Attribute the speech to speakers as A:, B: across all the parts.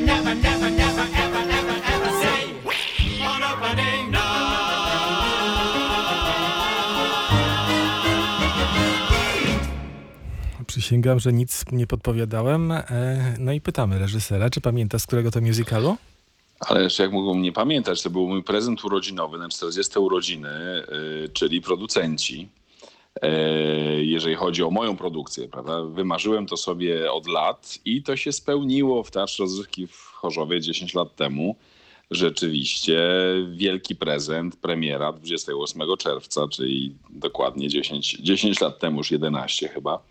A: never, never, never, never, ever, ever, ever say on opening night.
B: Przysięgam, że nic nie podpowiadałem. E, No i pytamy reżysera, czy pamięta z którego to musicalu?
C: Ale jeszcze jak mogą nie pamiętać, to był mój prezent urodzinowy na 40 urodziny, y, czyli producenci. E, Jeżeli chodzi o moją produkcję, prawda? Wymarzyłem to sobie od lat i to się spełniło w Teatrze Rozrywki w Chorzowie 10 lat temu. Rzeczywiście wielki prezent, premiera 28 czerwca, czyli dokładnie 10, 10 lat temu, już 11 chyba.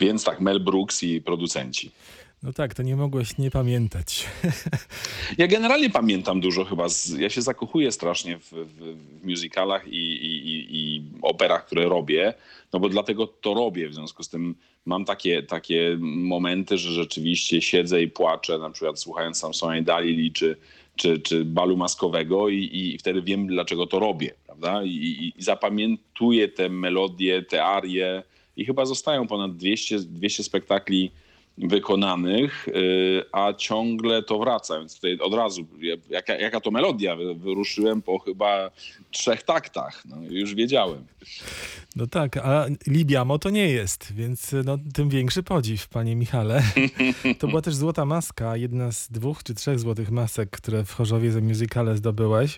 C: Więc tak, Mel Brooks i producenci.
B: No tak, to nie mogłeś nie pamiętać.
C: Ja generalnie pamiętam dużo chyba. Z, ja się zakochuję strasznie w, w, w musicalach i, i, i, i operach, które robię, no bo dlatego to robię. W związku z tym mam takie, takie momenty, że rzeczywiście siedzę i płaczę, na przykład słuchając Samsona i Dalili czy, czy, czy balu maskowego i, i wtedy wiem, dlaczego to robię. Prawda? I, i, zapamiętuję te melodie, te arie i chyba zostają ponad 200, 200 spektakli wykonanych, y, a ciągle to wraca. Więc tutaj od razu, jaka, jaka to melodia, Wy- wyruszyłem po chyba trzech taktach. No, już wiedziałem.
B: No tak, a Libiamo to nie jest, więc no, tym większy podziw, panie Michale. To była też Złota Maska, jedna z dwóch czy trzech złotych masek, które w Chorzowie za musicale zdobyłeś.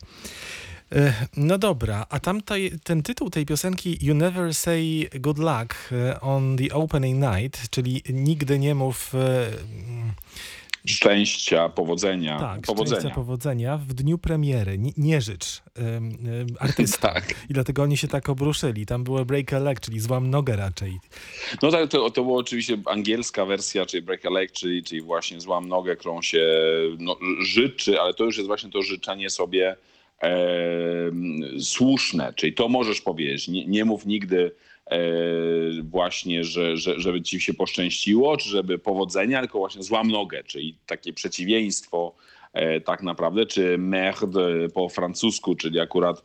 B: E, No dobra, a tam ten tytuł tej piosenki You Never Say Good Luck e, on the Opening Night, czyli nigdy nie mów e,
C: Szczęścia, powodzenia.
B: tak,
C: powodzenia.
B: szczęścia, powodzenia w dniu premiery. Nie, nie życz em, artystom.
C: Tak.
B: I dlatego oni się tak obruszyli. Tam było break a leg, czyli złam nogę raczej.
C: No tak, to, to była oczywiście angielska wersja, czyli break a leg, czyli, czyli właśnie złam nogę, którą się no, życzy, ale to już jest właśnie to życzenie sobie słuszne, czyli to możesz powiedzieć. Nie, nie mów nigdy e, właśnie, że, że, żeby ci się poszczęściło, czy żeby powodzenia, tylko właśnie złam nogę, czyli takie przeciwieństwo e, tak naprawdę, czy merde po francusku, czyli akurat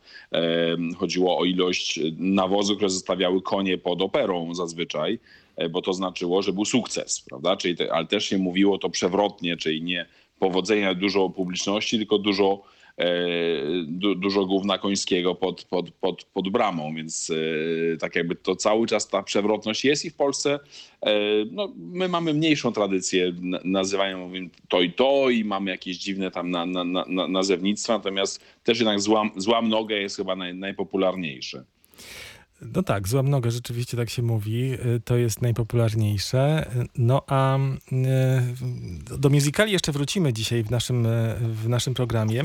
C: chodziło o ilość nawozu, które zostawiały konie pod operą zazwyczaj, e, bo to znaczyło, że był sukces, prawda? Czyli te, ale też się mówiło to przewrotnie, czyli nie powodzenia, dużo publiczności, tylko dużo du, dużo gówna końskiego pod, pod, pod, pod bramą, więc e, tak jakby to cały czas ta przewrotność jest i w Polsce e, no, my mamy mniejszą tradycję na- nazywania mówimy to i to i mamy jakieś dziwne tam na, na, na- nazewnictwa, natomiast też jednak złam, złam nogę jest chyba naj, najpopularniejsze.
B: No tak, złam nogę, rzeczywiście tak się mówi. y, To jest najpopularniejsze. No a y, do musicali jeszcze wrócimy dzisiaj w naszym, y, w naszym programie.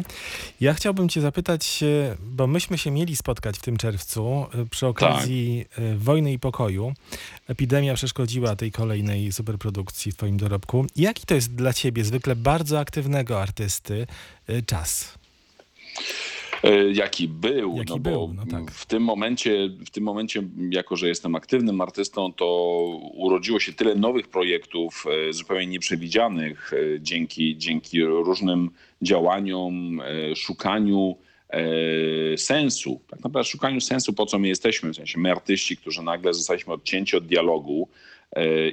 B: Ja chciałbym cię zapytać, bo myśmy się mieli spotkać w tym czerwcu przy okazji y, Wojny i Pokoju. Epidemia przeszkodziła tej kolejnej superprodukcji w twoim dorobku. Jaki to jest dla ciebie, zwykle bardzo aktywnego artysty, czas?
C: E, Jaki był,
B: Jaki
C: no
B: był,
C: bo
B: no tak.
C: w tym momencie, w tym momencie, jako że jestem aktywnym artystą, to urodziło się tyle nowych projektów, e, zupełnie nieprzewidzianych, e, dzięki, dzięki różnym działaniom, szukaniu sensu, tak naprawdę szukaniu sensu, po co my jesteśmy, w sensie my artyści, którzy nagle zostaliśmy odcięci od dialogu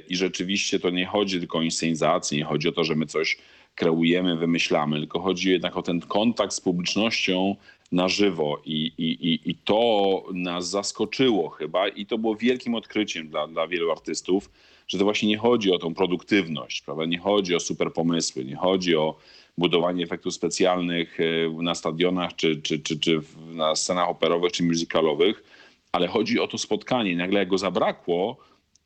C: i rzeczywiście to nie chodzi tylko o inscenizację, nie chodzi o to, że my coś kreujemy, wymyślamy, tylko chodzi jednak o ten kontakt z publicznością na żywo i, i, i, i to nas zaskoczyło chyba i to było wielkim odkryciem dla, dla wielu artystów, że to właśnie nie chodzi o tą produktywność, prawda? nie chodzi o super pomysły, nie chodzi o budowanie efektów specjalnych e, na stadionach czy, czy, czy, czy na scenach operowych czy musicalowych, ale chodzi o to spotkanie. Nagle jak go zabrakło,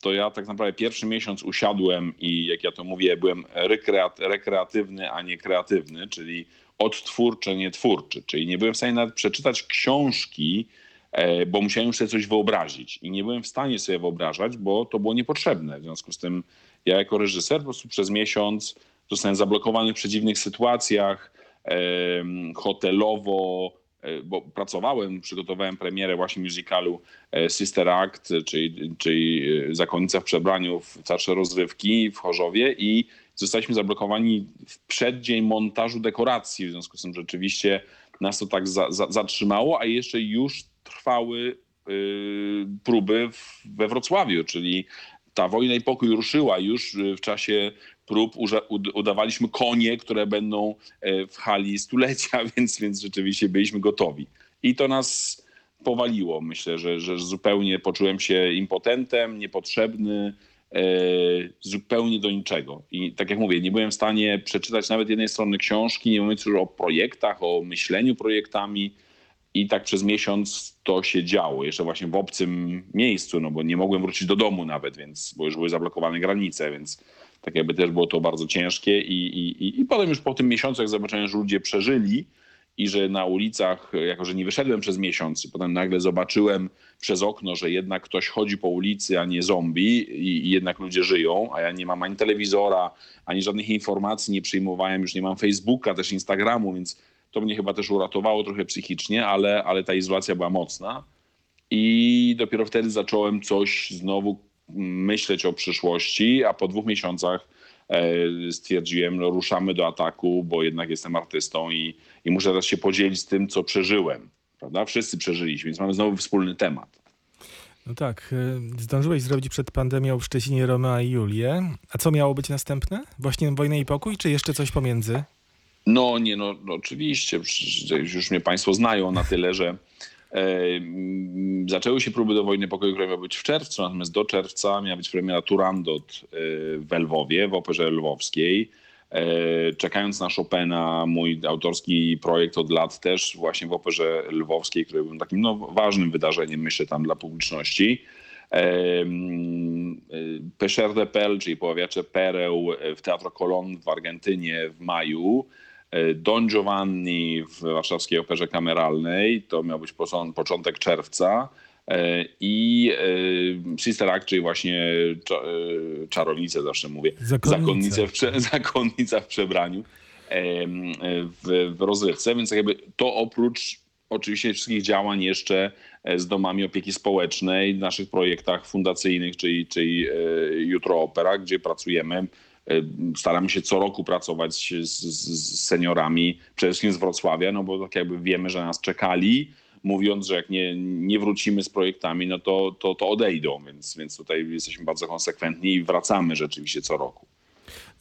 C: to ja tak naprawdę pierwszy miesiąc usiadłem i jak ja to mówię, byłem rekreat, rekreatywny, a nie kreatywny, czyli odtwórczy, nie twórczy. Czyli nie byłem w stanie nawet przeczytać książki, e, bo musiałem już sobie coś wyobrazić. I nie byłem w stanie sobie wyobrażać, bo to było niepotrzebne. W związku z tym ja jako reżyser po prostu przez miesiąc zostałem zablokowany w przeciwnych sytuacjach, em, hotelowo, e, bo pracowałem, przygotowałem premierę właśnie musicalu e, Sister Act, czyli, czyli e, Zakonnica w przebraniu w Teatrze Rozrywki w Chorzowie i zostaliśmy zablokowani w przeddzień montażu dekoracji, w związku z tym rzeczywiście nas to tak za, za, zatrzymało, a jeszcze już trwały y, próby w, we Wrocławiu, czyli ta wojna i pokój ruszyła już y, w czasie prób, udawaliśmy konie, które będą e, w hali stulecia, więc, więc rzeczywiście byliśmy gotowi. I to nas powaliło. Myślę, że, że zupełnie poczułem się impotentem, niepotrzebny, zupełnie do niczego. I tak jak mówię, nie byłem w stanie przeczytać nawet jednej strony książki, nie mówiąc już o projektach, o myśleniu projektami. I tak przez miesiąc to się działo, jeszcze właśnie w obcym miejscu, no bo nie mogłem wrócić do domu nawet, więc, bo już były zablokowane granice, więc tak jakby też było to bardzo ciężkie. I, i, i, i potem już po tym miesiącu, jak zobaczyłem, że ludzie przeżyli i że na ulicach, jako że nie wyszedłem przez miesiąc, potem nagle zobaczyłem przez okno, że jednak ktoś chodzi po ulicy, a nie zombie i, i jednak ludzie żyją, a ja nie mam ani telewizora, ani żadnych informacji nie przyjmowałem, już nie mam Facebooka, też Instagramu, więc to mnie chyba też uratowało trochę psychicznie, ale, ale ta izolacja była mocna. I dopiero wtedy zacząłem coś znowu myśleć o przyszłości, a po dwóch miesiącach stwierdziłem, no ruszamy do ataku, bo jednak jestem artystą i, i muszę teraz się podzielić z tym, co przeżyłem. Prawda? Wszyscy przeżyliśmy, więc mamy znowu wspólny temat.
B: No tak, y, zdążyłeś zrobić przed pandemią w Szczecinie Romea i Julię. A co miało być następne? Właśnie Wojna i Pokój, czy jeszcze coś pomiędzy?
C: No nie, no, no oczywiście, już mnie państwo znają na tyle, że e, zaczęły się próby do wojny pokoju, która miała być w czerwcu, natomiast do czerwca miała być premiera Turandot e, w Lwowie, w Operze Lwowskiej. E, czekając na Chopina, mój autorski projekt od lat też właśnie w Operze Lwowskiej, który był takim no, ważnym wydarzeniem, myślę, tam dla publiczności. Pescher de Pel, czyli poławiacze pereł w Teatro Colón w Argentynie w maju. E, Don Giovanni w Warszawskiej Operze Kameralnej, to miał być począ- początek czerwca. E, I e, Sister Act, czyli właśnie cza- czarownicę zawsze mówię. Zakonnicę w prze, zakonnica w przebraniu w, w rozrywce, więc jakby to oprócz oczywiście wszystkich działań jeszcze z domami opieki społecznej, w naszych projektach fundacyjnych, czyli, czyli Jutro Opera, gdzie pracujemy. E, Staramy się co roku pracować z, z, seniorami, przede wszystkim z Wrocławia, no bo tak jakby wiemy, że nas czekali, mówiąc, że jak nie, nie wrócimy z projektami, no to, to, to odejdą, więc, więc tutaj jesteśmy bardzo konsekwentni i wracamy rzeczywiście co roku.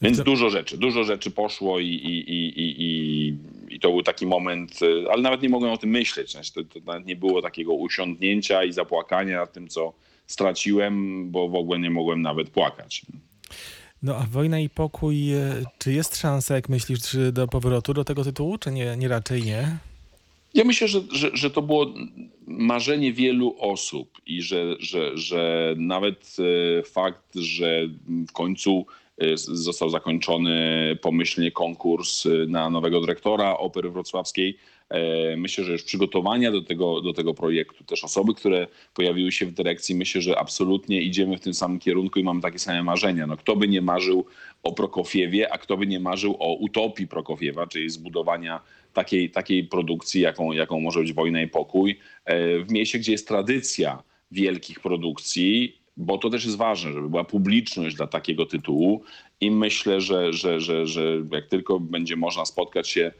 C: Więc dużo rzeczy, dużo rzeczy poszło i, i, i, i, i, to był taki moment, y, ale nawet nie mogłem o tym myśleć. Znaczy, to, to nawet nie było takiego usiądnięcia i zapłakania nad tym, co straciłem, bo w ogóle nie mogłem nawet płakać.
B: No a Wojna i Pokój, y, czy jest szansa, jak myślisz, czy do powrotu do tego tytułu, czy nie, nie raczej nie?
C: Ja myślę, że, że, że to było marzenie wielu osób i że, że, że nawet e, fakt, że w końcu e, został zakończony pomyślnie konkurs e, na nowego dyrektora Opery Wrocławskiej. E, Myślę, że już przygotowania do tego, do tego projektu, też osoby, które pojawiły się w dyrekcji, myślę, że absolutnie idziemy w tym samym kierunku i mamy takie same marzenia. No, kto by nie marzył o Prokofiewie, a kto by nie marzył o utopii Prokofiewa, czyli zbudowania takiej, takiej produkcji, jaką, jaką może być Wojna i Pokój, e, w mieście, gdzie jest tradycja wielkich produkcji, bo to też jest ważne, żeby była publiczność dla takiego tytułu i myślę, że, że, że, że jak tylko będzie można spotkać się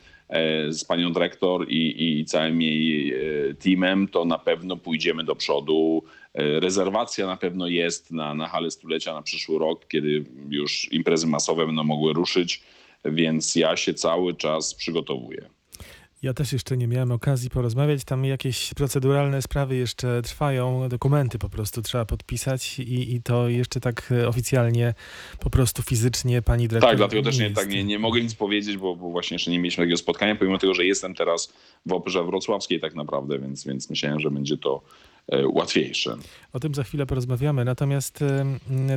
C: z panią dyrektor i, i całym jej e, teamem, to na pewno pójdziemy do przodu. E, Rezerwacja na pewno jest na, na halę stulecia na przyszły rok, kiedy już imprezy masowe będą mogły ruszyć, więc ja się cały czas przygotowuję.
B: Ja też jeszcze nie miałem okazji porozmawiać. Tam jakieś proceduralne sprawy jeszcze trwają, dokumenty po prostu trzeba podpisać i, i to jeszcze tak e, oficjalnie, po prostu fizycznie pani dyrektor.
C: Tak, dlatego też nie,
B: jest.
C: tak nie, nie mogę nic powiedzieć, bo, bo właśnie jeszcze nie mieliśmy takiego spotkania, pomimo tego, że jestem teraz w Operze Wrocławskiej tak naprawdę, więc, więc myślałem, że będzie to e, łatwiejsze.
B: O tym za chwilę porozmawiamy. Natomiast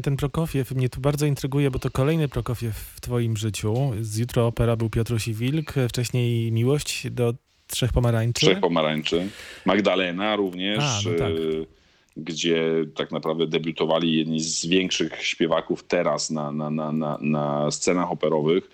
B: ten Prokofiew mnie tu bardzo intryguje, bo to kolejny Prokofiew w twoim życiu. Z Jutro Opera był Piotruś i Wilk, wcześniej Miłość do Trzech Pomarańczy.
C: Trzech pomarańczy. Magdalena również,
B: A, no tak.
C: e, gdzie tak naprawdę debiutowali jedni z większych śpiewaków teraz na, na, na, na, na scenach operowych.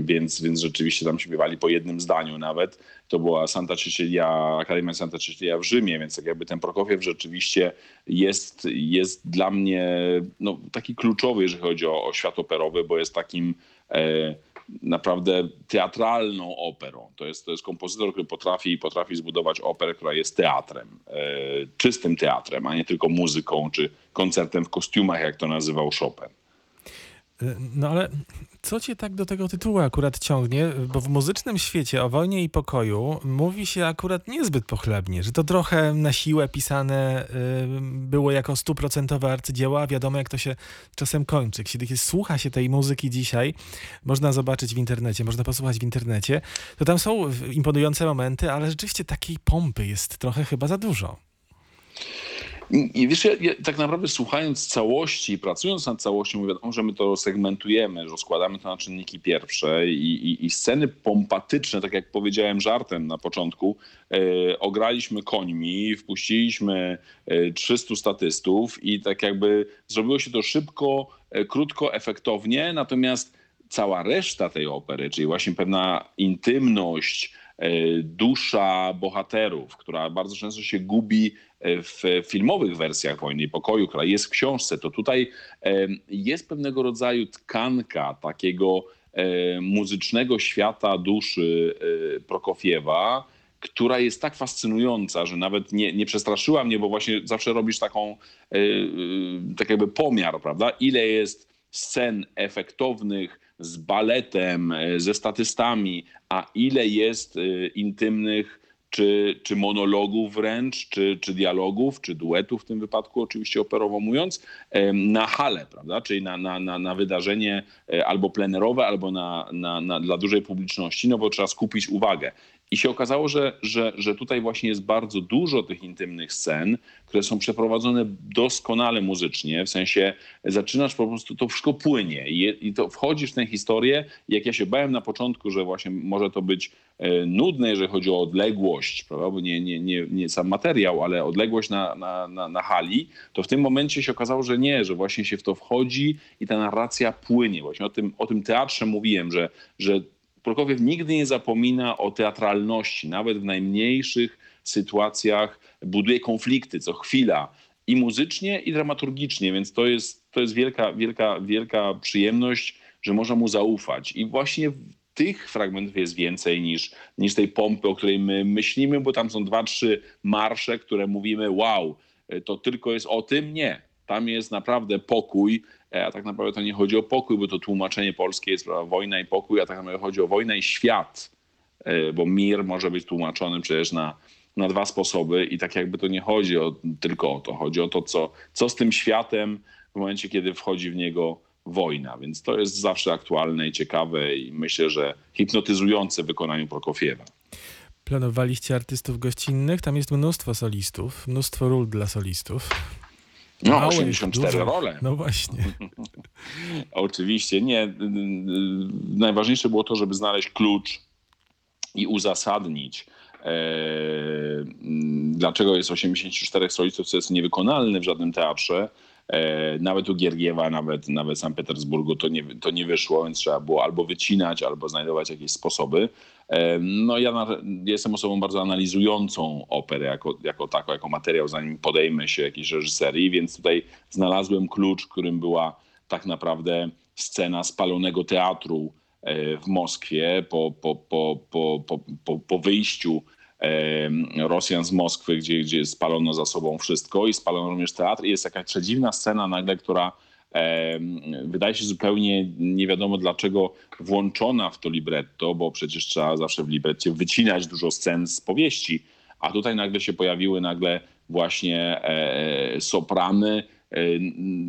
C: Więc, więc rzeczywiście tam śpiewali po jednym zdaniu nawet. To była Santa Cecilia, Akademia Santa Cecilia w Rzymie, więc tak jakby ten Prokofiew rzeczywiście jest, jest dla mnie no, taki kluczowy, jeżeli chodzi o, o świat operowy, bo jest takim e, naprawdę teatralną operą. To jest, to jest kompozytor, który potrafi, potrafi zbudować operę, która jest teatrem, e, czystym teatrem, a nie tylko muzyką czy koncertem w kostiumach, jak to nazywał Chopin.
B: Y, No ale co cię tak do tego tytułu akurat ciągnie? Bo w muzycznym świecie o wojnie i pokoju mówi się akurat niezbyt pochlebnie, że to trochę na siłę pisane y, było jako stuprocentowe arcydzieło, a wiadomo jak to się czasem kończy. Kiedy słucha się tej muzyki dzisiaj, można zobaczyć w internecie, można posłuchać w internecie, to tam są imponujące momenty, ale rzeczywiście takiej pompy jest trochę chyba za dużo.
C: I i wiesz, ja, ja tak naprawdę słuchając całości, pracując nad całością, wiadomo, że my to segmentujemy, że składamy to na czynniki pierwsze i, i, i sceny pompatyczne, tak jak powiedziałem żartem na początku, e, ograliśmy końmi, wpuściliśmy e, 300 statystów i tak jakby zrobiło się to szybko, e, krótko, efektownie, natomiast cała reszta tej opery, czyli właśnie pewna intymność, e, dusza bohaterów, która bardzo często się gubi e, w filmowych wersjach Wojny i Pokoju, która jest w książce, to tutaj e, jest pewnego rodzaju tkanka takiego e, muzycznego świata duszy e, Prokofiewa, która jest tak fascynująca, że nawet nie, nie przestraszyła mnie, bo właśnie zawsze robisz taką, e, e, tak jakby pomiar, prawda? Ile jest scen efektownych z baletem, e, ze statystami, a ile jest e, intymnych czy, czy monologów wręcz, czy, czy dialogów, czy duetów w tym wypadku, oczywiście operowo mówiąc, na halę, prawda? Czyli na, na, na, na wydarzenie e, albo plenerowe, albo na, na, na, dla dużej publiczności, no bo trzeba skupić uwagę. I się okazało, że, że, że tutaj właśnie jest bardzo dużo tych intymnych scen, które są przeprowadzone doskonale muzycznie, w sensie zaczynasz po prostu, to wszystko płynie i, i to wchodzisz w tę historię. Jak ja się bałem na początku, że właśnie może to być e, nudne, jeżeli chodzi o odległość, prawda? bo nie, nie, nie, nie sam materiał, ale odległość na, na, na, na hali, to w tym momencie się okazało, że nie, że właśnie się w to wchodzi i ta narracja płynie. Właśnie o tym, o tym teatrze mówiłem, że, że Prokofiew nigdy nie zapomina o teatralności, nawet w najmniejszych sytuacjach buduje konflikty co chwila i muzycznie, i dramaturgicznie, więc to jest, to jest wielka, wielka, wielka przyjemność, że można mu zaufać. I właśnie tych fragmentów jest więcej niż, niż tej pompy, o której my myślimy, bo tam są dwa, trzy marsze, które mówimy, wow, to tylko jest o tym. Nie. Tam jest naprawdę pokój, a tak naprawdę to nie chodzi o pokój, bo to tłumaczenie polskie jest prawda, wojna i pokój, a tak naprawdę chodzi o wojnę i świat, E, bo mir może być tłumaczony przecież na, na dwa sposoby i tak jakby to nie chodzi o, tylko o to, chodzi o to, co, co z tym światem w momencie, kiedy wchodzi w niego wojna, więc to jest zawsze aktualne i ciekawe i myślę, że hipnotyzujące w wykonaniu Prokofiewa.
B: Planowaliście artystów gościnnych, tam jest mnóstwo solistów, mnóstwo ról dla solistów.
C: No,
B: Małych,
C: 84
B: dużych.
C: role.
B: No właśnie.
C: Oczywiście, nie. y, y, Najważniejsze było to, żeby znaleźć klucz i uzasadnić, e, dlaczego jest 84 solistów, co jest niewykonalne w żadnym teatrze. E, Nawet u Giergiewa, nawet, nawet w Petersburgu to nie, to nie wyszło, więc trzeba było albo wycinać, albo znajdować jakieś sposoby. E, No ja jestem osobą bardzo analizującą operę jako, jako taką, jako materiał, zanim podejmę się jakiejś reżyserii, więc tutaj znalazłem klucz, którym była tak naprawdę scena spalonego teatru e, w Moskwie po, po, po, po, po, po, po wyjściu Rosjan z Moskwy, gdzie, gdzie spalono za sobą wszystko i spalono również teatr. I jest jakaś przedziwna scena nagle, która e, wydaje się zupełnie nie wiadomo dlaczego włączona w to libretto, bo przecież trzeba zawsze w libretcie wycinać dużo scen z powieści, a tutaj nagle się pojawiły nagle właśnie e, soprany,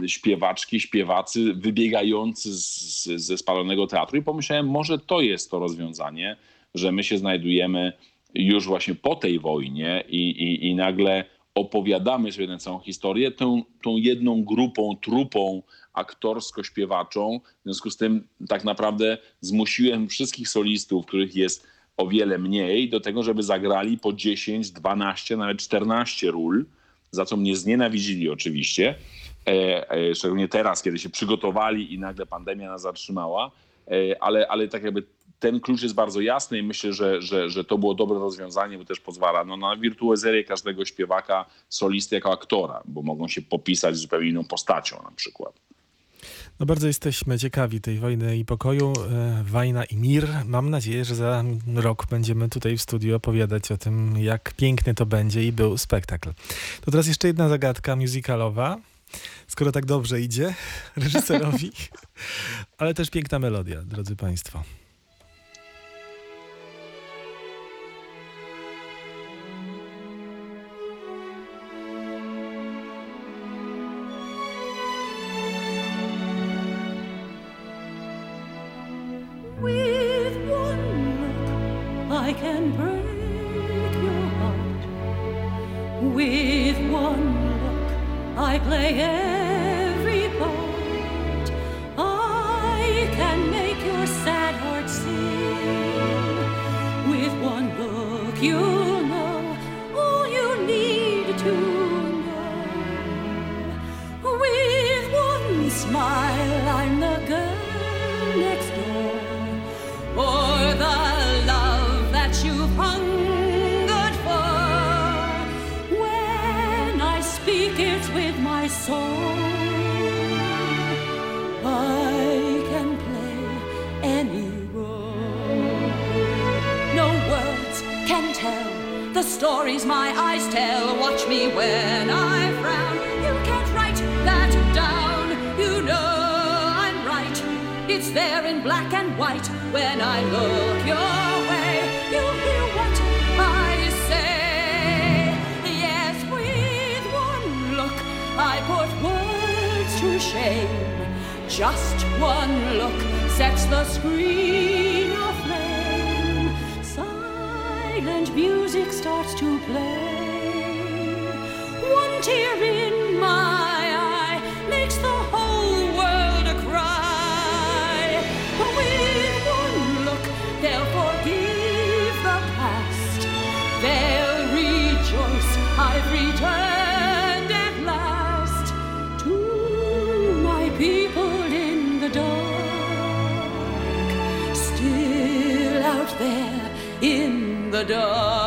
C: e, śpiewaczki, śpiewacy wybiegający z, ze spalonego teatru i pomyślałem, może to jest to rozwiązanie, że my się znajdujemy już właśnie po tej wojnie i, i, i nagle opowiadamy sobie tę całą historię tą, tą jedną grupą, trupą aktorsko-śpiewaczą. W związku z tym tak naprawdę zmusiłem wszystkich solistów, których jest o wiele mniej, do tego, żeby zagrali po 10, 12, nawet 14 ról, za co mnie znienawidzili oczywiście. E, e, szczególnie teraz, kiedy się przygotowali i nagle pandemia nas zatrzymała, e, ale, ale tak jakby ten klucz jest bardzo jasny i myślę, że, że, że to było dobre rozwiązanie, bo też pozwala no, na wirtuozerię każdego śpiewaka, solisty jako aktora, bo mogą się popisać zupełnie inną postacią na przykład.
B: No bardzo jesteśmy ciekawi tej wojny i pokoju, e, wajna i mir. Mam nadzieję, że za rok będziemy tutaj w studiu opowiadać o tym, jak piękny to będzie i był spektakl. To teraz jeszcze jedna zagadka musicalowa, skoro tak dobrze idzie reżyserowi, ale też piękna melodia, drodzy Państwo.
D: It's there in black and white. When I look your way, you hear what I say. Yes, with one look, I put words to shame. Just one look sets the screen aflame. Silent music starts to play. One tear in the dark.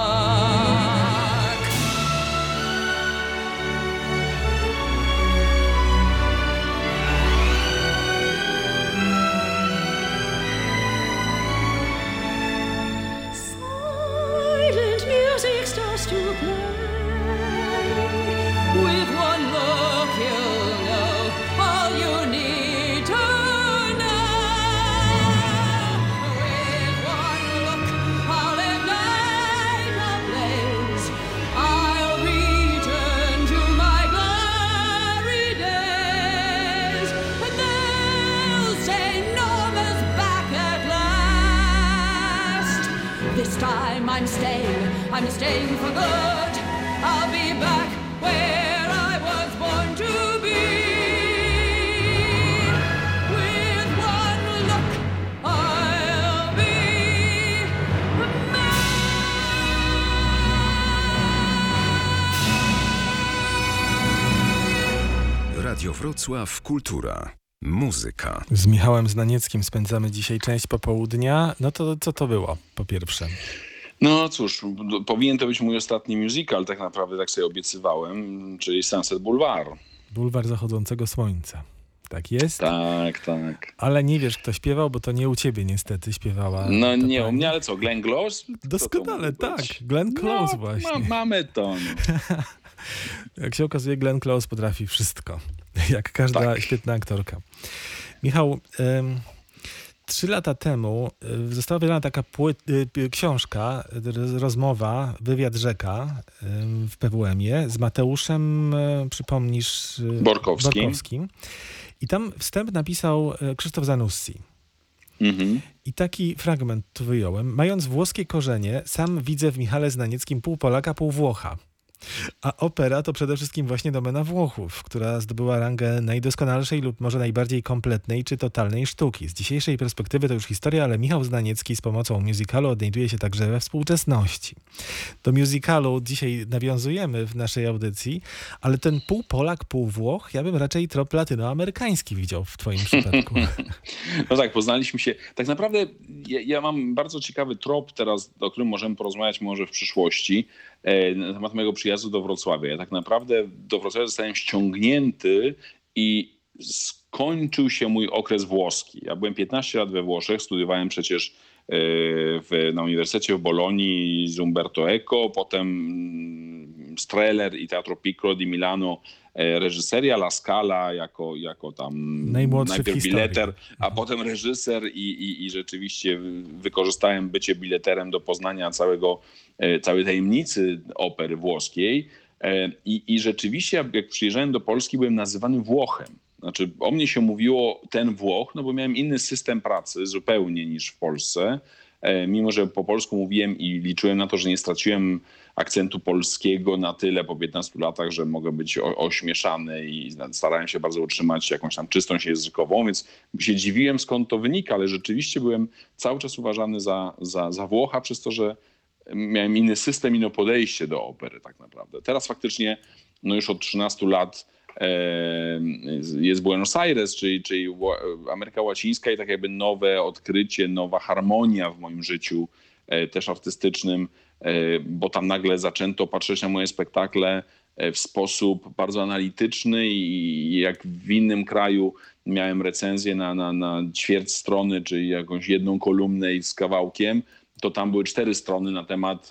E: Wrocław Kultura. Muzyka.
B: Z Michałem Znanieckim spędzamy dzisiaj część popołudnia. No to co to było po pierwsze?
C: No cóż, d- powinien to być mój ostatni musical, tak naprawdę tak sobie obiecywałem, czyli Sunset Boulevard.
B: Bulwar zachodzącego słońca. Tak jest?
C: Tak, tak.
B: Ale nie wiesz, kto śpiewał, bo to nie u ciebie niestety śpiewała.
C: No nie, u
B: pani.
C: mnie, ale co, Glenn Close?
B: Doskonale, tak. Glenn Close
C: no,
B: właśnie.
C: Ma, mamy to. No.
B: Jak się okazuje, Glenn Close potrafi wszystko. Jak każda
C: Tak.
B: świetna aktorka. Michał, trzy lata temu y, została wydana taka y, książka, roz- rozmowa, wywiad rzeka w PWM-ie z Mateuszem, y, przypomnisz...
C: Borkowskim.
B: Borkowskim. I tam wstęp napisał Krzysztof Zanussi.
C: Mhm.
B: I taki fragment tu wyjąłem. Mając włoskie korzenie, sam widzę w Michale Znanieckim pół Polaka, pół Włocha. A opera to przede wszystkim właśnie domena Włochów, która zdobyła rangę najdoskonalszej lub może najbardziej kompletnej czy totalnej sztuki. Z dzisiejszej perspektywy to już historia, ale Michał Znaniecki z pomocą musicalu odnajduje się także we współczesności. Do musicalu dzisiaj nawiązujemy w naszej audycji, ale ten pół Polak, pół Włoch, ja bym raczej trop latynoamerykański widział w twoim przypadku.
C: No tak, poznaliśmy się. Tak naprawdę ja, ja mam bardzo ciekawy trop teraz, o którym możemy porozmawiać może w przyszłości, na temat mojego przyjazdu do Wrocławia. Ja tak naprawdę do Wrocławia zostałem ściągnięty i kończył się mój okres włoski. Ja byłem 15 lat we Włoszech, studiowałem przecież e, w, na Uniwersytecie w Bolonii z Umberto Eco, potem Streller i Teatro Piccolo di Milano e, reżyseria, La Scala jako, jako tam
B: Najmłodszy
C: najpierw bileter, a potem reżyser i, i, i rzeczywiście wykorzystałem bycie bileterem do poznania całego, e, całej tajemnicy opery włoskiej. E, I, I rzeczywiście, jak- jak przyjeżdżałem do Polski, byłem nazywany Włochem. Znaczy, o mnie się mówiło ten Włoch, no bo miałem inny system pracy zupełnie niż w Polsce. E, Mimo, że po polsku mówiłem i liczyłem na to, że nie straciłem akcentu polskiego na tyle po 15 latach, że mogę być ośmieszany i starałem się bardzo utrzymać jakąś tam czystość językową, więc się dziwiłem skąd to wynika, ale rzeczywiście byłem cały czas uważany za, za, za Włocha przez to, że miałem inny system, inne podejście do opery tak naprawdę. Teraz faktycznie no już od 13 lat jest Buenos Aires, czyli, czyli Ameryka Łacińska i tak jakby nowe odkrycie, nowa harmonia w moim życiu e, też artystycznym, e, bo tam nagle zaczęto patrzeć na moje spektakle e, w sposób bardzo analityczny i jak w innym kraju miałem recenzję na, na, na ćwierć strony, czyli jakąś jedną kolumnę i z kawałkiem, to tam były cztery strony na temat,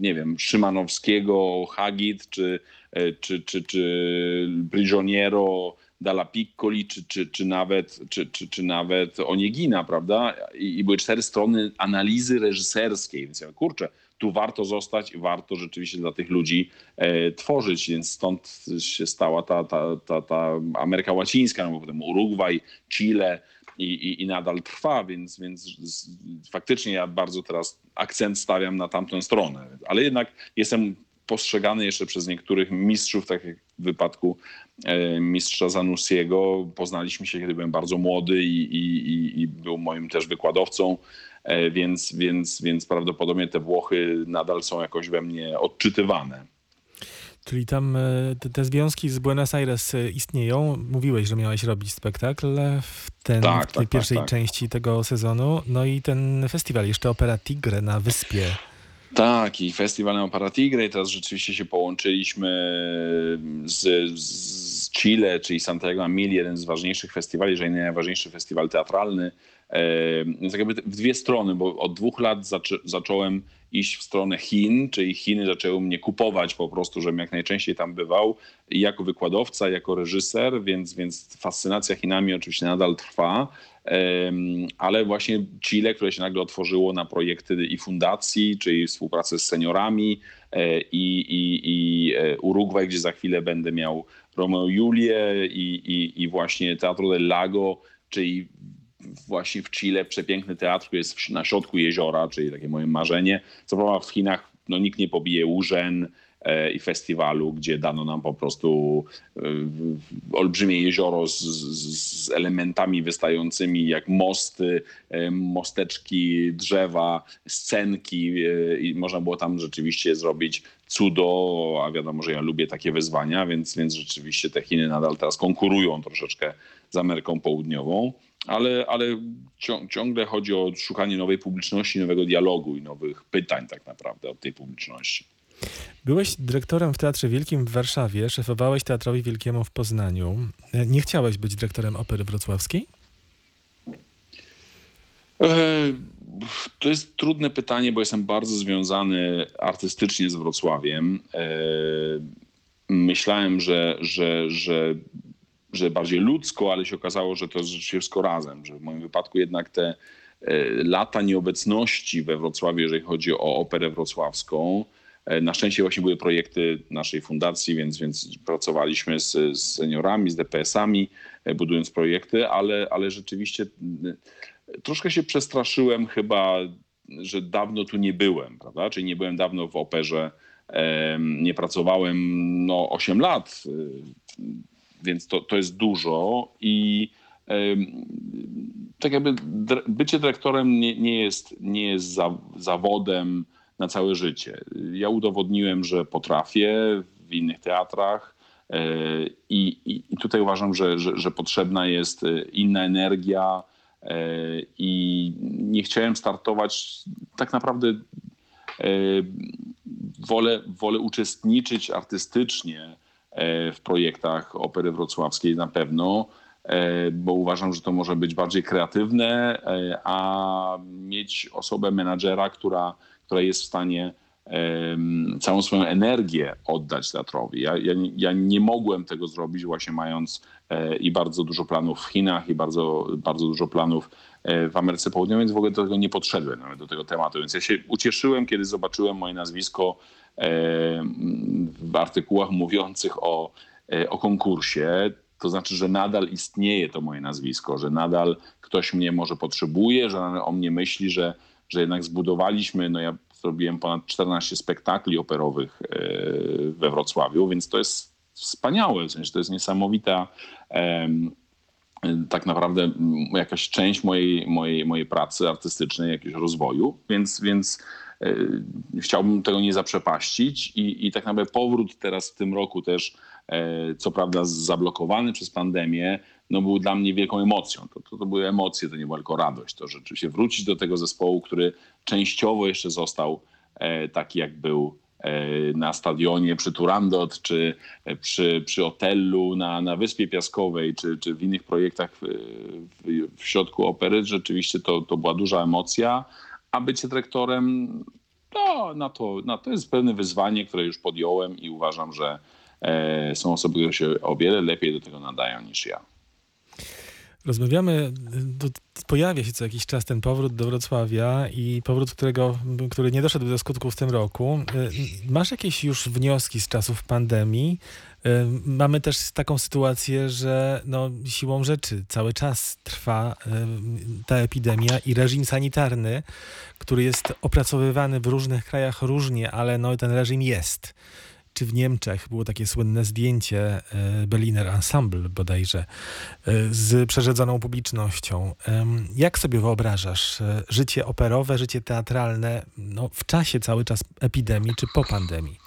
C: nie wiem, Szymanowskiego, Hagit, czy, czy, czy, czy Prigioniero, Dalla Piccoli, czy, czy, czy, nawet, czy, czy, czy nawet Oniegina, prawda? I, I były cztery strony analizy reżyserskiej, więc ja kurczę, tu warto zostać i warto rzeczywiście dla tych ludzi e, tworzyć, więc stąd się stała ta, ta, ta, ta Ameryka Łacińska, no potem Urugwaj, Chile, i, i, i nadal trwa, więc, więc faktycznie ja bardzo teraz akcent stawiam na tamtą stronę. Ale jednak jestem postrzegany jeszcze przez niektórych mistrzów, tak jak w wypadku e, mistrza Zanussiego. Poznaliśmy się, kiedy byłem bardzo młody i, i, i, był moim też wykładowcą, e, więc, więc, więc prawdopodobnie te Włochy nadal są jakoś we mnie odczytywane.
B: Czyli tam e, te, te związki z Buenos Aires istnieją. Mówiłeś, że miałeś robić spektakl w, ten,
C: Tak,
B: w tej
C: tak,
B: pierwszej
C: tak, tak.
B: części tego sezonu. No i ten festiwal, jeszcze Opera Tigre na wyspie.
C: Tak, i festiwalem Opera Tigre i teraz rzeczywiście się połączyliśmy z, z Chile, czyli Santiago Amil, jeden z ważniejszych festiwali, jeżeli nie najważniejszy festiwal teatralny. Więc tak jakby w dwie strony, bo od dwóch lat zacząłem iść w stronę Chin, czyli Chiny zaczęły mnie kupować po prostu, żebym jak najczęściej tam bywał jako wykładowca, jako reżyser, więc, więc fascynacja Chinami oczywiście nadal trwa. Ale właśnie Chile, które się nagle otworzyło na projekty i fundacji, czyli współpracę z seniorami e, i, i, i e, Urugwaj, gdzie za chwilę będę miał Romeo Julię i, i, i właśnie Teatro del Lago, czyli właśnie w Chile przepiękny teatr, który jest na środku jeziora, czyli takie moje marzenie. Co prawda w Chinach no, nikt nie pobije Łóżen e, i festiwalu, gdzie dano nam po prostu e, olbrzymie jezioro z, z, elementami wystającymi jak mosty, e, mosteczki, drzewa, scenki i można było tam rzeczywiście zrobić cudo, a wiadomo, że ja lubię takie wyzwania, więc, więc rzeczywiście te Chiny nadal teraz konkurują troszeczkę z Ameryką Południową ale, ale cią- ciągle chodzi o szukanie nowej publiczności, nowego dialogu i nowych pytań tak naprawdę od tej publiczności.
B: Byłeś dyrektorem w Teatrze Wielkim w Warszawie, szefowałeś Teatrowi Wielkiemu w Poznaniu. E, Nie chciałeś być dyrektorem Opery Wrocławskiej?
C: E, To jest trudne pytanie, bo jestem bardzo związany artystycznie z Wrocławiem. E, Myślałem, że, że, że, że bardziej ludzko, ale się okazało, że to jest wszystko razem, że w moim wypadku jednak te e, lata nieobecności we Wrocławiu, jeżeli chodzi o operę wrocławską, e, na szczęście właśnie były projekty naszej fundacji, więc, więc pracowaliśmy z, z seniorami, z DPS-ami, e, budując projekty, ale, ale rzeczywiście troszkę się przestraszyłem chyba, że dawno tu nie byłem, prawda? Czyli nie byłem dawno w operze, nie pracowałem no 8 lat, więc to, to jest dużo i tak jakby bycie dyrektorem nie, nie jest, nie jest za, zawodem na całe życie. Ja udowodniłem, że potrafię w innych teatrach e, i, i, tutaj uważam, że, że, że potrzebna jest e, inna energia e, i nie chciałem startować tak naprawdę wolę, wolę uczestniczyć artystycznie w projektach Opery Wrocławskiej na pewno, e, bo uważam, że to może być bardziej kreatywne, e, a mieć osobę menadżera, która, która jest w stanie całą swoją energię oddać teatrowi. Ja, ja, ja nie mogłem tego zrobić właśnie mając e, i bardzo dużo planów w Chinach i bardzo, bardzo dużo planów e, w Ameryce Południowej, więc w ogóle do tego nie podszedłem nawet do tego tematu. Więc ja się ucieszyłem, kiedy zobaczyłem moje nazwisko e, w artykułach mówiących o, e, o konkursie. To znaczy, że nadal istnieje to moje nazwisko, że nadal ktoś mnie może potrzebuje, że o mnie myśli, że, że jednak zbudowaliśmy, no ja zrobiłem ponad 14 spektakli operowych e, we Wrocławiu, więc to jest wspaniałe, w sensie to jest niesamowita tak naprawdę jakaś część mojej, mojej, mojej pracy artystycznej, jakiegoś rozwoju, więc, więc e, chciałbym tego nie zaprzepaścić i, i tak naprawdę powrót teraz w tym roku też, e, co prawda zablokowany przez pandemię, no był dla mnie wielką emocją. To, to, to były emocje, to nie była tylko radość. To rzeczywiście wrócić do tego zespołu, który częściowo jeszcze został e, taki jak był e, na stadionie przy Turandot, czy e, przy, przy Otellu na, na Wyspie Piaskowej, czy, czy w innych projektach w, w środku opery. Rzeczywiście to, to była duża emocja, a bycie dyrektorem, no, na to, na to jest pewne wyzwanie, które już podjąłem i uważam, że e, są osoby, które się o wiele lepiej do tego nadają niż ja.
B: Rozmawiamy, pojawia się co jakiś czas ten powrót do Wrocławia i powrót, którego, który nie doszedł do skutku w tym roku. Y, Masz jakieś już wnioski z czasów pandemii? Mamy też taką sytuację, że no, siłą rzeczy cały czas trwa ta epidemia i reżim sanitarny, który jest opracowywany w różnych krajach różnie, ale no, ten reżim jest czy w Niemczech było takie słynne zdjęcie e, Berliner Ensemble bodajże e, z przerzedzoną publicznością. Jak sobie wyobrażasz e, życie operowe, życie teatralne no, w czasie cały czas epidemii czy po pandemii?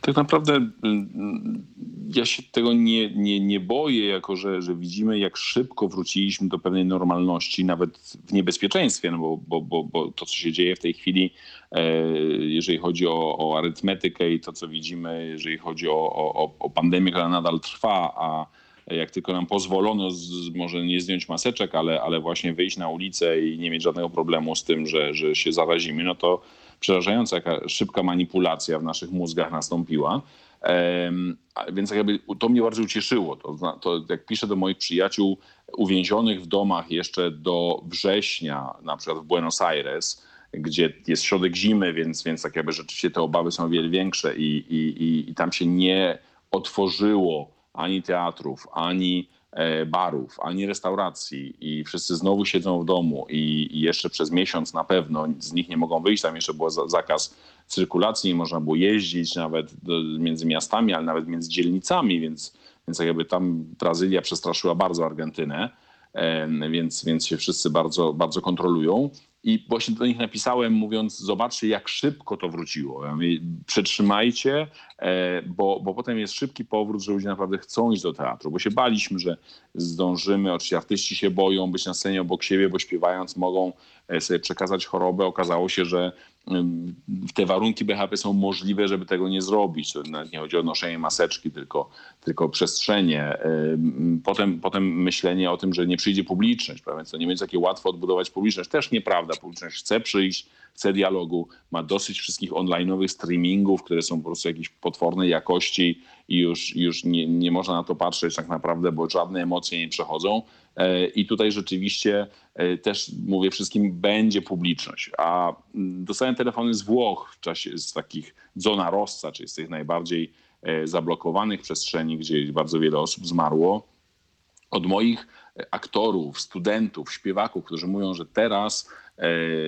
C: Tak naprawdę mm, ja się tego nie, nie, nie boję, jako że, że widzimy, jak szybko wróciliśmy do pewnej normalności, nawet w niebezpieczeństwie, no bo, bo, bo, bo to, co się dzieje w tej chwili, e, jeżeli chodzi o, o arytmetykę i to, co widzimy, jeżeli chodzi o, o, o pandemię, która nadal trwa, a jak tylko nam pozwolono, z, może nie zdjąć maseczek, ale, ale właśnie wyjść na ulicę i nie mieć żadnego problemu z tym, że, że się zarazimy, no to przerażająca jaka szybka manipulacja w naszych mózgach nastąpiła. Więc jakby to mnie bardzo ucieszyło. To, to jak piszę do moich przyjaciół uwięzionych w domach jeszcze do września, na przykład w Buenos Aires, gdzie jest środek zimy, więc, więc tak jakby rzeczywiście te obawy są wiele większe i, i, i, i tam się nie otworzyło ani teatrów, ani barów, ani restauracji i wszyscy znowu siedzą w domu i, jeszcze przez miesiąc na pewno z nich nie mogą wyjść. Tam jeszcze był za, zakaz cyrkulacji, nie można było jeździć nawet między miastami, ale nawet między dzielnicami, więc, więc tak jakby tam Brazylia przestraszyła bardzo Argentynę, em, więc, więc się wszyscy bardzo, bardzo kontrolują. I właśnie do nich napisałem, mówiąc, zobaczcie, jak szybko to wróciło. Ja mówię, Przetrzymajcie, e, bo, bo potem jest szybki powrót, że ludzie naprawdę chcą iść do teatru, bo się baliśmy, że zdążymy. Oczywiście artyści się boją być na scenie obok siebie, bo śpiewając mogą e, sobie przekazać chorobę. Okazało się, że te warunki BHP są możliwe, żeby tego nie zrobić. To nie chodzi o noszenie maseczki, tylko, tylko przestrzenie. Potem, potem myślenie o tym, że nie przyjdzie publiczność, prawda? Więc to nie będzie takie łatwo odbudować publiczność. Też nieprawda. Publiczność chce przyjść, chce dialogu, ma dosyć wszystkich online'owych streamingów, które są po prostu jakiejś potwornej jakości i już, już nie, nie można na to patrzeć tak naprawdę, bo żadne emocje nie przechodzą. E, I tutaj rzeczywiście e, też mówię wszystkim, będzie publiczność. A dostałem telefony z Włoch w czasie z takich zona Rossa, czyli z tych najbardziej e, zablokowanych przestrzeni, gdzie bardzo wiele osób zmarło od moich aktorów, studentów, śpiewaków, którzy mówią, że teraz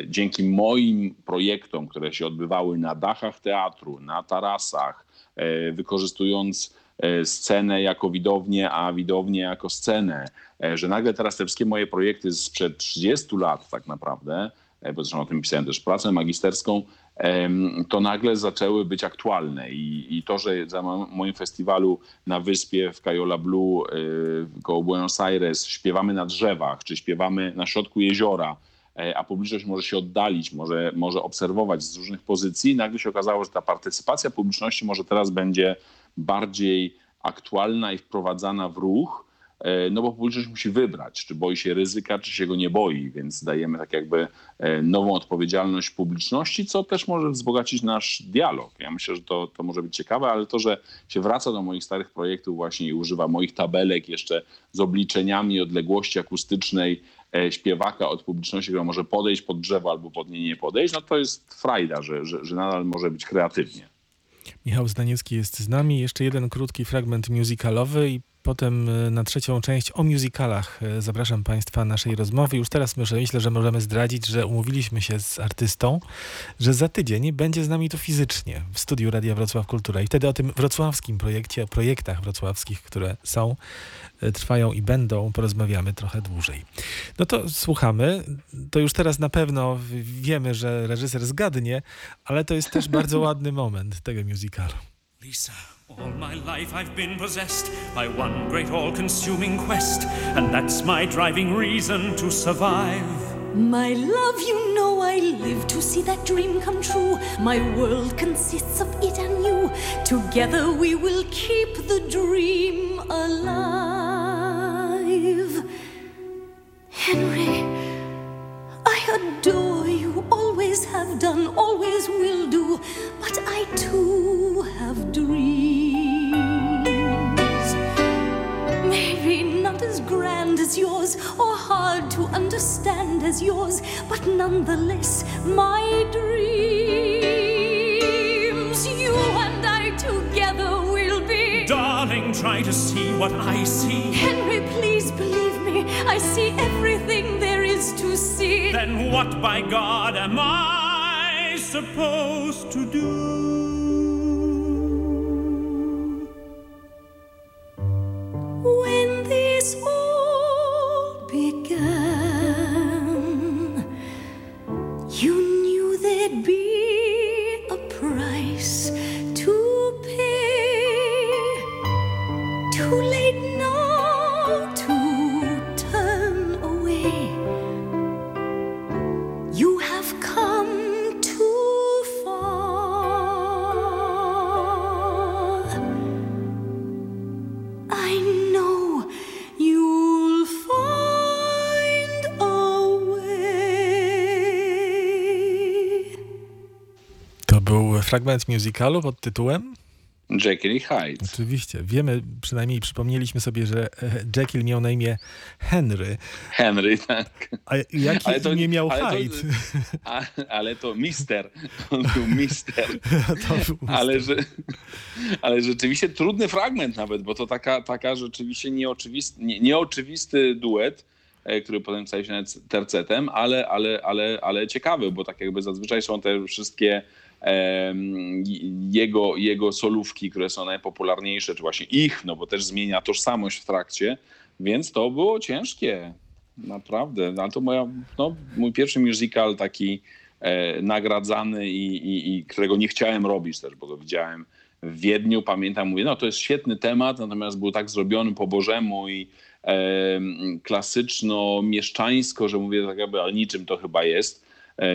C: dzięki moim projektom, które się odbywały na dachach teatru, na tarasach, e, wykorzystując e, scenę jako widownię, a widownię jako scenę, e, że nagle teraz te wszystkie moje projekty sprzed 30 lat tak naprawdę, e, bo zresztą o tym pisałem też pracę magisterską, to nagle zaczęły być aktualne. I, i to, że za mo- moim festiwalu na wyspie w Cayola Blue koło Buenos Aires śpiewamy na drzewach, czy śpiewamy na środku jeziora, e, a publiczność może się oddalić, może, może obserwować z różnych pozycji, nagle się okazało, że ta partycypacja publiczności może teraz będzie bardziej aktualna i wprowadzana w ruch. e, no bo publiczność musi wybrać, czy boi się ryzyka, czy się go nie boi, więc dajemy tak jakby e, nową odpowiedzialność publiczności, co też może wzbogacić nasz dialog. Ja myślę, że to, to może być ciekawe, ale to, że się wraca do moich starych projektów właśnie i używa moich tabelek jeszcze z obliczeniami odległości akustycznej e, śpiewaka od publiczności, która może podejść pod drzewo albo pod nie nie podejść, no to jest frajda, że, że, że nadal może być kreatywnie.
B: Michał Zdaniecki jest z nami. Jeszcze jeden krótki fragment musicalowy i potem e, na trzecią część o musicalach e, zapraszam Państwa naszej rozmowy. Już teraz myślę, że możemy zdradzić, że umówiliśmy się z artystą, że za tydzień będzie z nami tu fizycznie w studiu Radia Wrocław Kultura. I wtedy o tym wrocławskim projekcie, o projektach wrocławskich, które są, e, trwają i będą, porozmawiamy trochę dłużej. No to słuchamy. To już teraz na pewno wiemy, że reżyser zgadnie, ale to jest też bardzo ładny moment tego musicalu.
A: Lisa, all my life I've been possessed by one great all-consuming quest, and that's my driving reason to survive.
D: My love, you know I live to see that dream come true. My world consists of it and you. Together we will keep the dream alive. Henry, I adore you, always have done, always will do. But I too have dreams. As yours, but nonetheless, my dreams. You and I together will be.
A: Darling, try to see what I see.
D: Henry, please believe me, I see everything there is to see.
A: Then what, by God, am I supposed to do?
B: Fragment musicalu pod tytułem
C: Jekyll i Hyde.
B: Oczywiście. Wiemy, przynajmniej przypomnieliśmy sobie, że e, Jekyll miał na imię Henry.
C: Henry, tak.
B: A jakie
C: Ale to-
B: imię miał
C: ale to-
B: Hyde?
C: A, ale to mister. On był mister.
B: To był
C: Ale, że, ale rzeczywiście trudny fragment nawet, bo to taka, taka rzeczywiście nieoczywisty, nie, nieoczywisty duet, e, który potem staje się tercetem, ale, ale, ale, ale ciekawy, bo tak jakby zazwyczaj są te wszystkie jego, jego solówki, które są najpopularniejsze, czy właśnie ich, no bo też zmienia tożsamość w trakcie, więc to było ciężkie. Naprawdę. Ale to moja, no, mój pierwszy musical taki e, nagradzany i, i, i którego nie chciałem robić też, bo go widziałem w Wiedniu. Pamiętam, mówię, no to jest świetny temat, natomiast był tak zrobiony po Bożemu i e, klasyczno-mieszczańsko, że mówię tak jakby, ale niczym to chyba jest,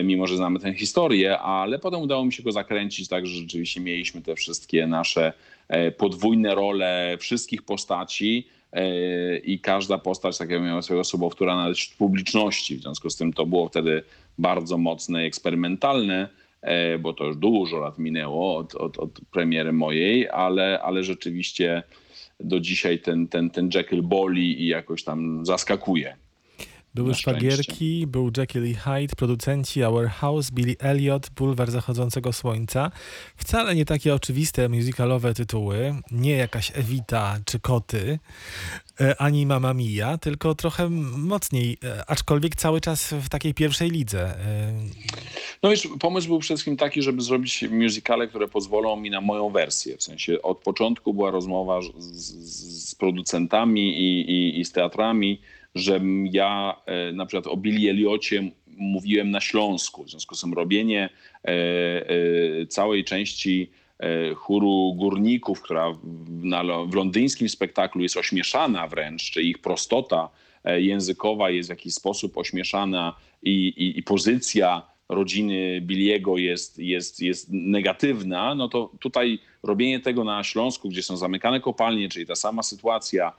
C: mimo że znamy tę historię, ale potem udało mi się go zakręcić tak, że rzeczywiście mieliśmy te wszystkie nasze e, podwójne role wszystkich postaci e, i każda postać tak jakby miała swojego sobowtóra nawet wśród publiczności. W związku z tym to było wtedy bardzo mocne i eksperymentalne, e, bo to już dużo lat minęło od, od, od premiery mojej, ale, ale rzeczywiście do dzisiaj ten, ten, ten Jekyll boli i jakoś tam zaskakuje.
B: Były szwagierki, był Jekyll i Hyde, producenci Our House, Billy Elliot, Bulwar Zachodzącego Słońca. Wcale nie takie oczywiste musicalowe tytuły, nie jakaś Evita czy Koty, e, ani Mamma Mia, tylko trochę mocniej, e, aczkolwiek cały czas w takiej pierwszej lidze. E,
C: No wiesz, pomysł był przede wszystkim taki, żeby zrobić musicale, które pozwolą mi na moją wersję. W sensie od początku była rozmowa z, z, z producentami i, i, i z teatrami, że ja e, na przykład o Billy Elliocie mówiłem na Śląsku. W związku z tym robienie e, e, całej części chóru górników, która w, londyńskim spektaklu jest ośmieszana wręcz, czy ich prostota językowa jest w jakiś sposób ośmieszana i, i, i pozycja rodziny Billiego jest, jest, jest negatywna, no to tutaj robienie tego na Śląsku, gdzie są zamykane kopalnie, czyli ta sama sytuacja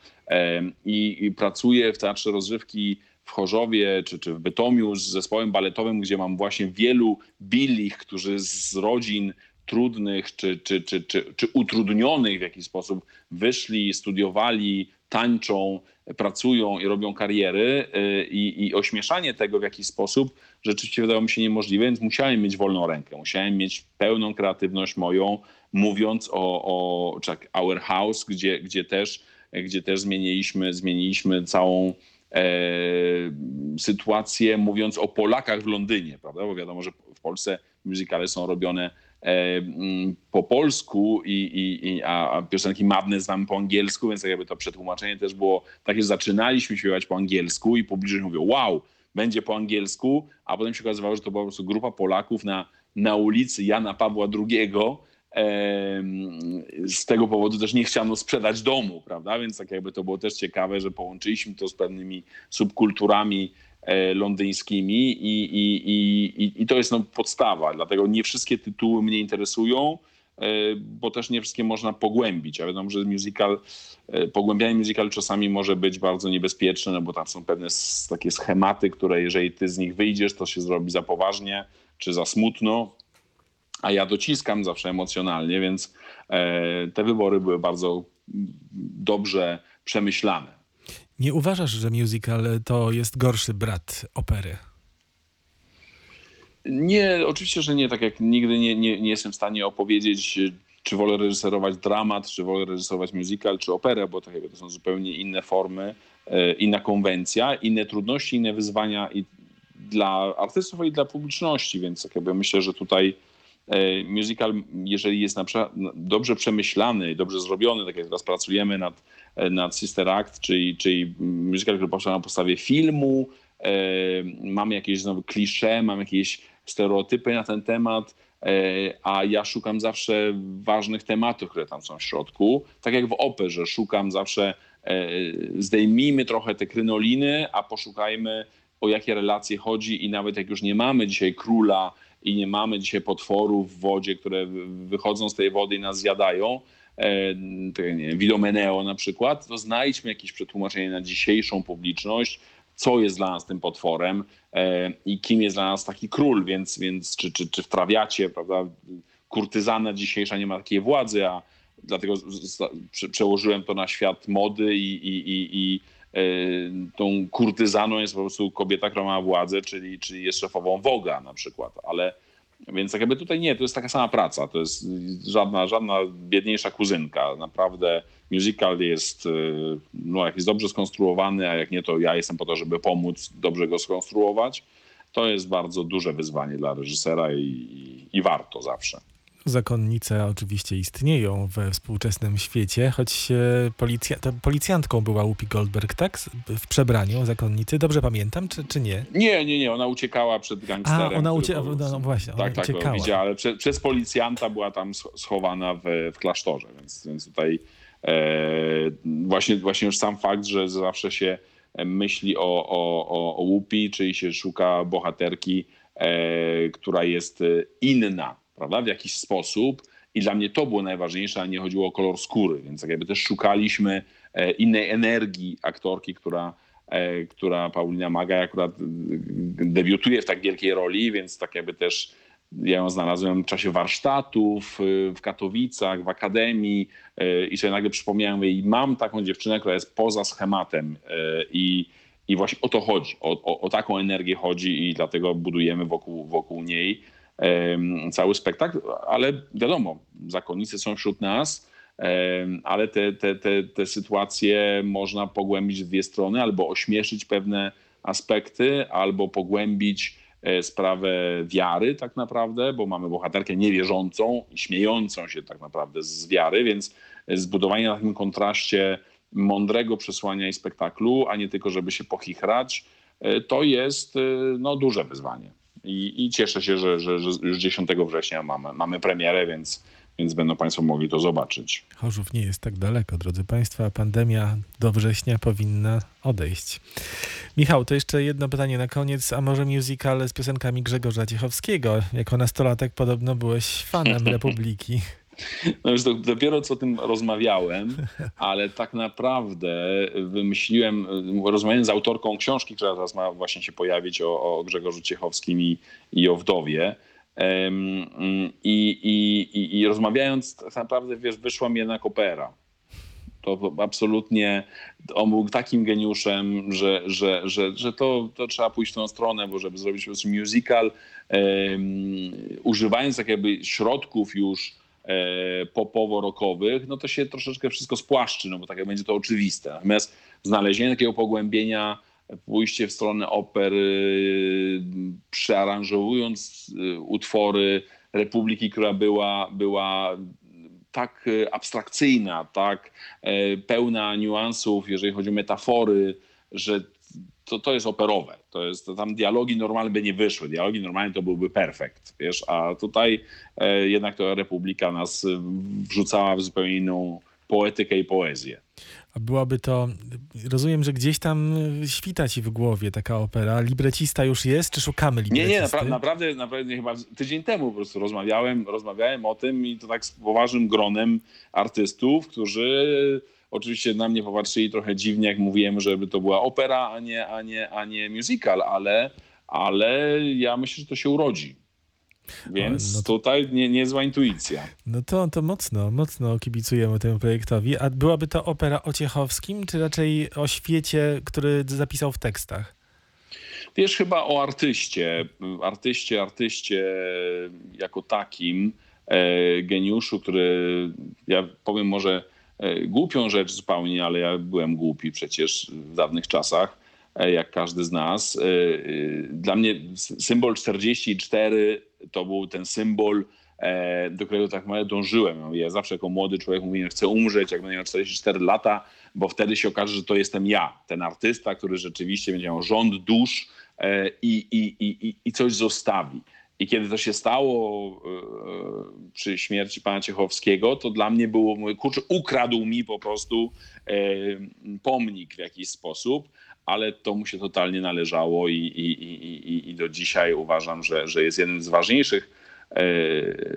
C: i, pracuję w Teatrze Rozrywki w Chorzowie czy, czy w Bytomiu z zespołem baletowym, gdzie mam właśnie wielu billich, którzy z rodzin trudnych czy, czy, czy, czy, czy utrudnionych w jakiś sposób wyszli, studiowali, tańczą, pracują i robią kariery y, i, i ośmieszanie tego w jakiś sposób rzeczywiście wydało mi się niemożliwe, więc musiałem mieć wolną rękę, musiałem mieć pełną kreatywność moją, mówiąc o, o tak, Our House, gdzie, gdzie, też, gdzie też zmieniliśmy, zmieniliśmy całą e, sytuację, mówiąc o Polakach w Londynie, prawda? Bo wiadomo, że w Polsce muzykale są robione E, mm, po polsku, i, i, a piosenki Madness znam po angielsku, więc jakby to przetłumaczenie też było takie, że zaczynaliśmy śpiewać po angielsku i publicznie mówią wow, będzie po angielsku, a potem się okazywało, że to była po prostu grupa Polaków na, na ulicy Jana Pawła II. Z tego powodu też nie chciano sprzedać domu, prawda? Więc tak jakby to było też ciekawe, że połączyliśmy to z pewnymi subkulturami E, londyńskimi i, i, i, i to jest no podstawa. Dlatego nie wszystkie tytuły mnie interesują, e, bo też nie wszystkie można pogłębić. A wiadomo, że musical, e, pogłębianie musicalu czasami może być bardzo niebezpieczne, no bo tam są pewne takie schematy, które jeżeli ty z nich wyjdziesz, to się zrobi za poważnie czy za smutno. A ja dociskam zawsze emocjonalnie, więc te wybory były bardzo dobrze przemyślane.
B: Nie uważasz, że musical to jest gorszy brat opery?
C: Nie, oczywiście, że nie. Tak jak nigdy nie, nie, nie jestem w stanie opowiedzieć, czy wolę reżyserować dramat, czy wolę reżyserować musical, czy operę, bo tak jakby to są zupełnie inne formy, e, inna konwencja, inne trudności, inne wyzwania i dla artystów i dla publiczności, więc tak jakby myślę, że tutaj e, musical, jeżeli jest przykład dobrze przemyślany, dobrze zrobiony, tak jak teraz pracujemy nad nad Sister Act, czyli, czyli musical, który powstał na podstawie filmu. E, mamy jakieś znowu klisze, mamy jakieś stereotypy na ten temat, e, a ja szukam zawsze ważnych tematów, które tam są w środku. Tak jak w operze, szukam zawsze, e, zdejmijmy trochę te krynoliny, a poszukajmy o jakie relacje chodzi i nawet jak już nie mamy dzisiaj króla i nie mamy dzisiaj potworów w wodzie, które wychodzą z tej wody i nas zjadają, E, nie, Widomeneo na przykład, to znajdźmy jakieś przetłumaczenie na dzisiejszą publiczność, co jest dla nas tym potworem e, i kim jest dla nas taki król, więc, więc czy, czy, czy w trawiacie, prawda, kurtyzana dzisiejsza nie ma takiej władzy, a dlatego przełożyłem to na świat mody i, i, i, i tą kurtyzaną jest po prostu kobieta, która ma władzę, czyli, czyli jest szefową Woga na przykład, ale więc tak jakby tutaj nie, to jest taka sama praca, to jest żadna, żadna biedniejsza kuzynka. Naprawdę musical jest, y, no jak jest dobrze skonstruowany, a jak nie, to ja jestem po to, żeby pomóc dobrze go skonstruować. To jest bardzo duże wyzwanie dla reżysera i, i, i warto zawsze.
B: Zakonnice oczywiście istnieją we współczesnym świecie, choć policja, policjantką była Whoopi Goldberg, tak? W przebraniu zakonnicy. Dobrze pamiętam, czy, czy nie?
C: Nie, nie, nie. Ona uciekała przed gangsterem.
B: A, ona uciekała. No, no, właśnie,
C: tak, tak,
B: uciekała.
C: widziała, ale prze, przez policjanta była tam schowana w, w klasztorze, więc, więc tutaj e, właśnie, właśnie już sam fakt, że zawsze się myśli o, o, o, o Whoopi, czyli się szuka bohaterki, e, która jest inna prawda, w jakiś sposób. I dla mnie to było najważniejsze, a nie chodziło o kolor skóry, więc tak jakby też szukaliśmy e, innej energii aktorki, która, e, która Paulina Maga akurat e, debiutuje w tak wielkiej roli, więc tak jakby też ja ją znalazłem w czasie warsztatów w Katowicach, w Akademii i sobie nagle przypomniałem, i mam taką dziewczynę, która jest poza schematem i, i właśnie o to chodzi, o, o, o taką energię chodzi i dlatego budujemy wokół, wokół niej cały spektakl, ale wiadomo, zakonnicy są wśród nas, ale te, te, te, te sytuacje można pogłębić w dwie strony, albo ośmieszyć pewne aspekty, albo pogłębić e, sprawę wiary tak naprawdę, bo mamy bohaterkę niewierzącą i śmiejącą się tak naprawdę z wiary, więc zbudowanie na tym kontraście mądrego przesłania i spektaklu, a nie tylko żeby się pochichrać, e, to jest e, no, duże wyzwanie. I, i cieszę się, że, że, że, już 10 września mamy, mamy premierę, więc, więc będą Państwo mogli to zobaczyć.
B: Chorzów nie jest tak daleko, drodzy Państwo, a pandemia do września powinna odejść. Michał, to jeszcze jedno pytanie na koniec, a może musical z piosenkami Grzegorza Ciechowskiego? Jako nastolatek podobno byłeś fanem Republiki.
C: No już do, dopiero co o tym rozmawiałem, ale tak naprawdę wymyśliłem, rozmawiałem z autorką książki, która teraz ma właśnie się pojawić o, o Grzegorzu Ciechowskim i, i o wdowie. I, i, i, I rozmawiając, tak naprawdę, wiesz, wyszła mi jednak opera. To absolutnie, on był takim geniuszem, że, że, że, że to, to trzeba pójść w tą stronę, bo żeby zrobić po prostu musical, em, używając tak jakby środków już popowo-rokowych, no to się troszeczkę wszystko spłaszczy, no bo tak będzie to oczywiste. Natomiast znalezienie takiego pogłębienia, pójście w stronę opery, przearanżowując y, utwory Republiki, która była, była tak e, abstrakcyjna, tak e, pełna niuansów, jeżeli chodzi o metafory, że to, to jest operowe. To jest, to tam dialogi normalne by nie wyszły. Dialogi normalne to byłby perfekt, wiesz, a tutaj e, jednak to Republika nas e, wrzucała w zupełnie inną poetykę i poezję.
B: A byłaby to, rozumiem, że gdzieś tam świta ci w głowie taka opera. Librecista już jest, czy szukamy
C: Nie,
B: librecisty?
C: nie, napra- naprawdę, naprawdę chyba tydzień temu po prostu rozmawiałem, rozmawiałem o tym i to tak z poważnym gronem artystów, którzy oczywiście na mnie popatrzyli trochę dziwnie, jak mówiłem, żeby to była opera, a nie, a nie, a nie musical, ale, ale ja myślę, że to się urodzi. Więc
B: no to-
C: tutaj nie, niezła intuicja.
B: No to, to mocno, mocno kibicujemy temu projektowi. A byłaby to opera o Ciechowskim, czy raczej o świecie, który zapisał w tekstach?
C: Wiesz, chyba o artyście, artyście, artyście jako takim, e, geniuszu, który, ja powiem może głupią rzecz zupełnie, ale ja byłem głupi przecież w dawnych czasach, e, jak każdy z nas. E, e, Dla mnie symbol 44 to był ten symbol, e, do którego tak naprawdę dążyłem. Ja zawsze jako młody człowiek mówiłem, chcę umrzeć, jak będę miał 44 lata, bo wtedy się okaże, że to jestem ja, ten artysta, który rzeczywiście będzie miał rząd dusz e, i, i, i- i coś zostawi. I kiedy to się stało e, przy śmierci pana Ciechowskiego, to dla mnie było, kurczę, ukradł mi po prostu e, pomnik w jakiś sposób, ale to mu się totalnie należało i, i, i, i, do dzisiaj uważam, że, że jest jednym z ważniejszych e,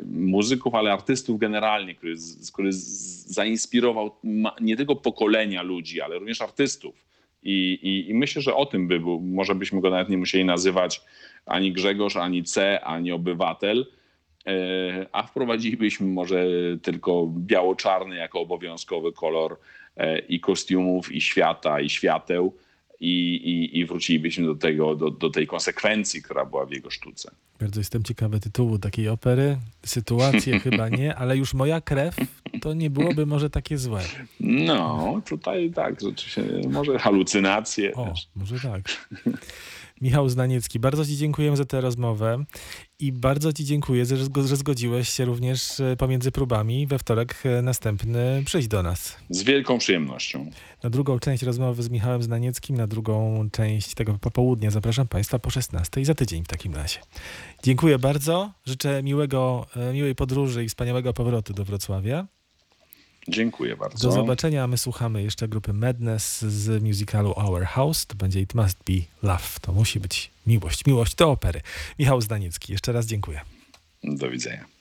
C: muzyków, ale artystów generalnie, który, który zainspirował nie tylko pokolenia ludzi, ale również artystów. I, i, I myślę, że o tym by był. Może byśmy go nawet nie musieli nazywać ani Grzegorz, ani C, ani obywatel, e, a wprowadzilibyśmy może tylko biało-czarny jako obowiązkowy kolor e, i kostiumów, i świata, i świateł. I, i, i wrócilibyśmy do, tego, do, do tej konsekwencji, która była w jego sztuce.
B: Bardzo jestem ciekawy tytułu takiej opery. Sytuacje chyba nie, ale już moja krew to nie byłoby może takie złe.
C: No, tutaj tak, rzeczywiście, może halucynacje.
B: O,
C: też.
B: może tak. Michał Znaniecki, bardzo Ci dziękuję za tę rozmowę i bardzo Ci dziękuję, że, zgo- że zgodziłeś się również e, pomiędzy próbami we wtorek e, następny przyjść do nas.
C: Z wielką przyjemnością.
B: Na drugą część rozmowy z Michałem Znanieckim, na drugą część tego popołudnia zapraszam Państwa po 16 za tydzień w takim razie. Dziękuję bardzo, życzę miłego, e, miłej podróży i wspaniałego powrotu do Wrocławia.
C: Dziękuję bardzo.
B: Do zobaczenia, a my słuchamy jeszcze grupy Madness z musicalu Our House. To będzie It Must Be Love. To musi być miłość. Miłość do opery. Michał Zdaniecki, jeszcze raz dziękuję.
C: Do widzenia.